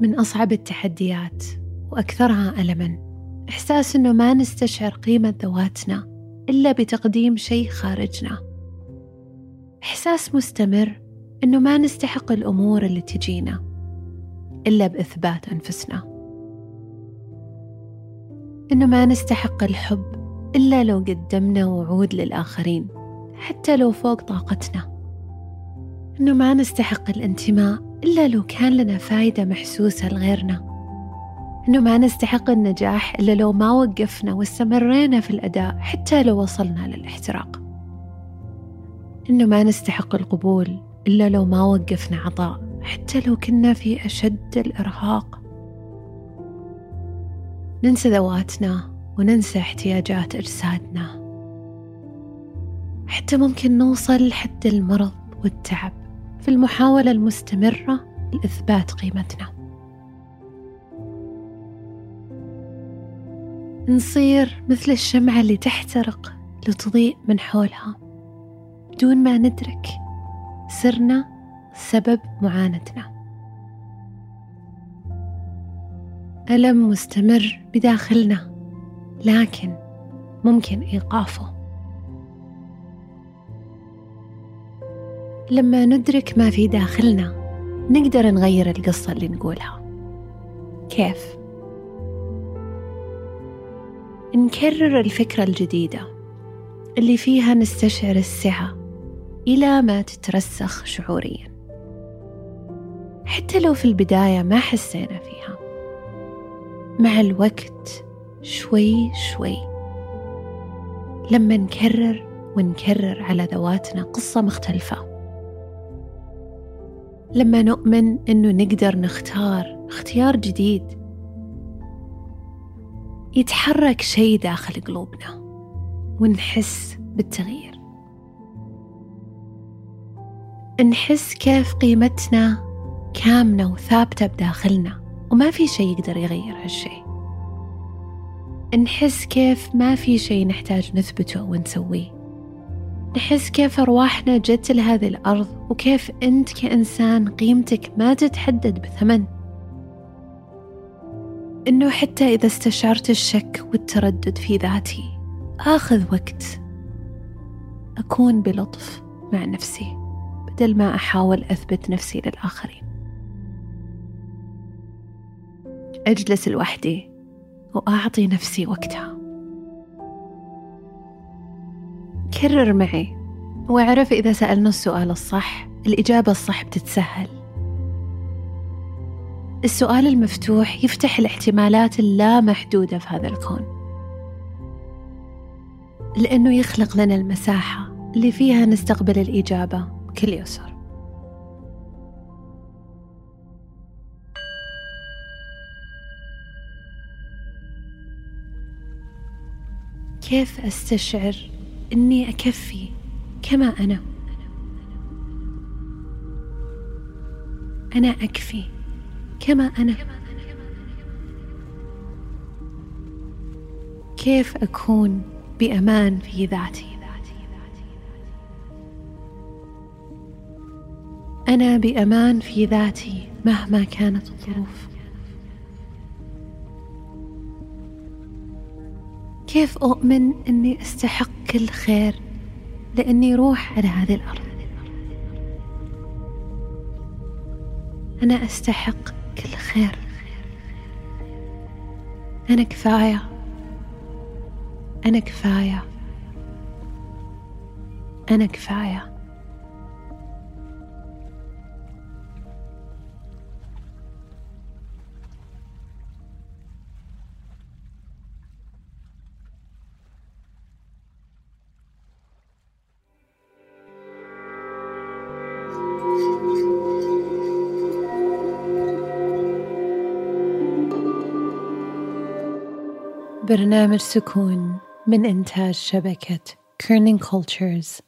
من أصعب التحديات وأكثرها ألمًا. إحساس إنه ما نستشعر قيمة ذواتنا إلا بتقديم شيء خارجنا. إحساس مستمر إنه ما نستحق الأمور اللي تجينا إلا بإثبات أنفسنا. إنه ما نستحق الحب إلا لو قدمنا وعود للآخرين حتى لو فوق طاقتنا. إنه ما نستحق الانتماء إلا لو كان لنا فايدة محسوسة لغيرنا. إنه ما نستحق النجاح إلا لو ما وقفنا واستمرينا في الأداء حتى لو وصلنا للاحتراق. إنه ما نستحق القبول إلا لو ما وقفنا عطاء حتى لو كنا في أشد الإرهاق. ننسى ذواتنا وننسى احتياجات أجسادنا. حتى ممكن نوصل لحد المرض والتعب. في المحاولة المستمرة لإثبات قيمتنا. نصير مثل الشمعة اللي تحترق لتضيء من حولها. بدون ما ندرك صرنا سبب معاناتنا. ألم مستمر بداخلنا لكن ممكن إيقافه. لما ندرك ما في داخلنا نقدر نغير القصة اللي نقولها. كيف؟ نكرر الفكرة الجديدة اللي فيها نستشعر السعة إلى ما تترسخ شعوريا. حتى لو في البداية ما حسينا فيها. مع الوقت شوي شوي. لما نكرر ونكرر على ذواتنا قصة مختلفة. لما نؤمن إنه نقدر نختار اختيار جديد يتحرك شيء داخل قلوبنا ونحس بالتغيير. نحس كيف قيمتنا كامنة وثابتة بداخلنا وما في شيء يقدر يغير هالشيء. نحس كيف ما في شيء نحتاج نثبته ونسويه. نحس كيف أرواحنا جت لهذه الأرض وكيف أنت كإنسان قيمتك ما تتحدد بثمن. إنه حتى إذا استشعرت الشك والتردد في ذاتي آخذ وقت أكون بلطف مع نفسي بدل ما أحاول أثبت نفسي للآخرين. أجلس لوحدي وأعطي نفسي وقتها. كرر معي. واعرف إذا سألنا السؤال الصح الإجابة الصح بتتسهل. السؤال المفتوح يفتح الاحتمالات اللامحدودة في هذا الكون. لأنه يخلق لنا المساحة اللي فيها نستقبل الإجابة بكل يسر كيف أستشعر إني أكفي كما أنا. أنا أكفي كما أنا. كيف أكون بأمان في ذاتي؟ أنا بأمان في ذاتي مهما كانت الظروف. كيف أؤمن أني أستحق كل خير لأني روح على هذه الأرض؟ أنا أستحق كل خير. أنا كفاية. أنا كفاية. أنا كفاية. برنامج سكون من إنتاج شبكة كيرنينج كولتشرز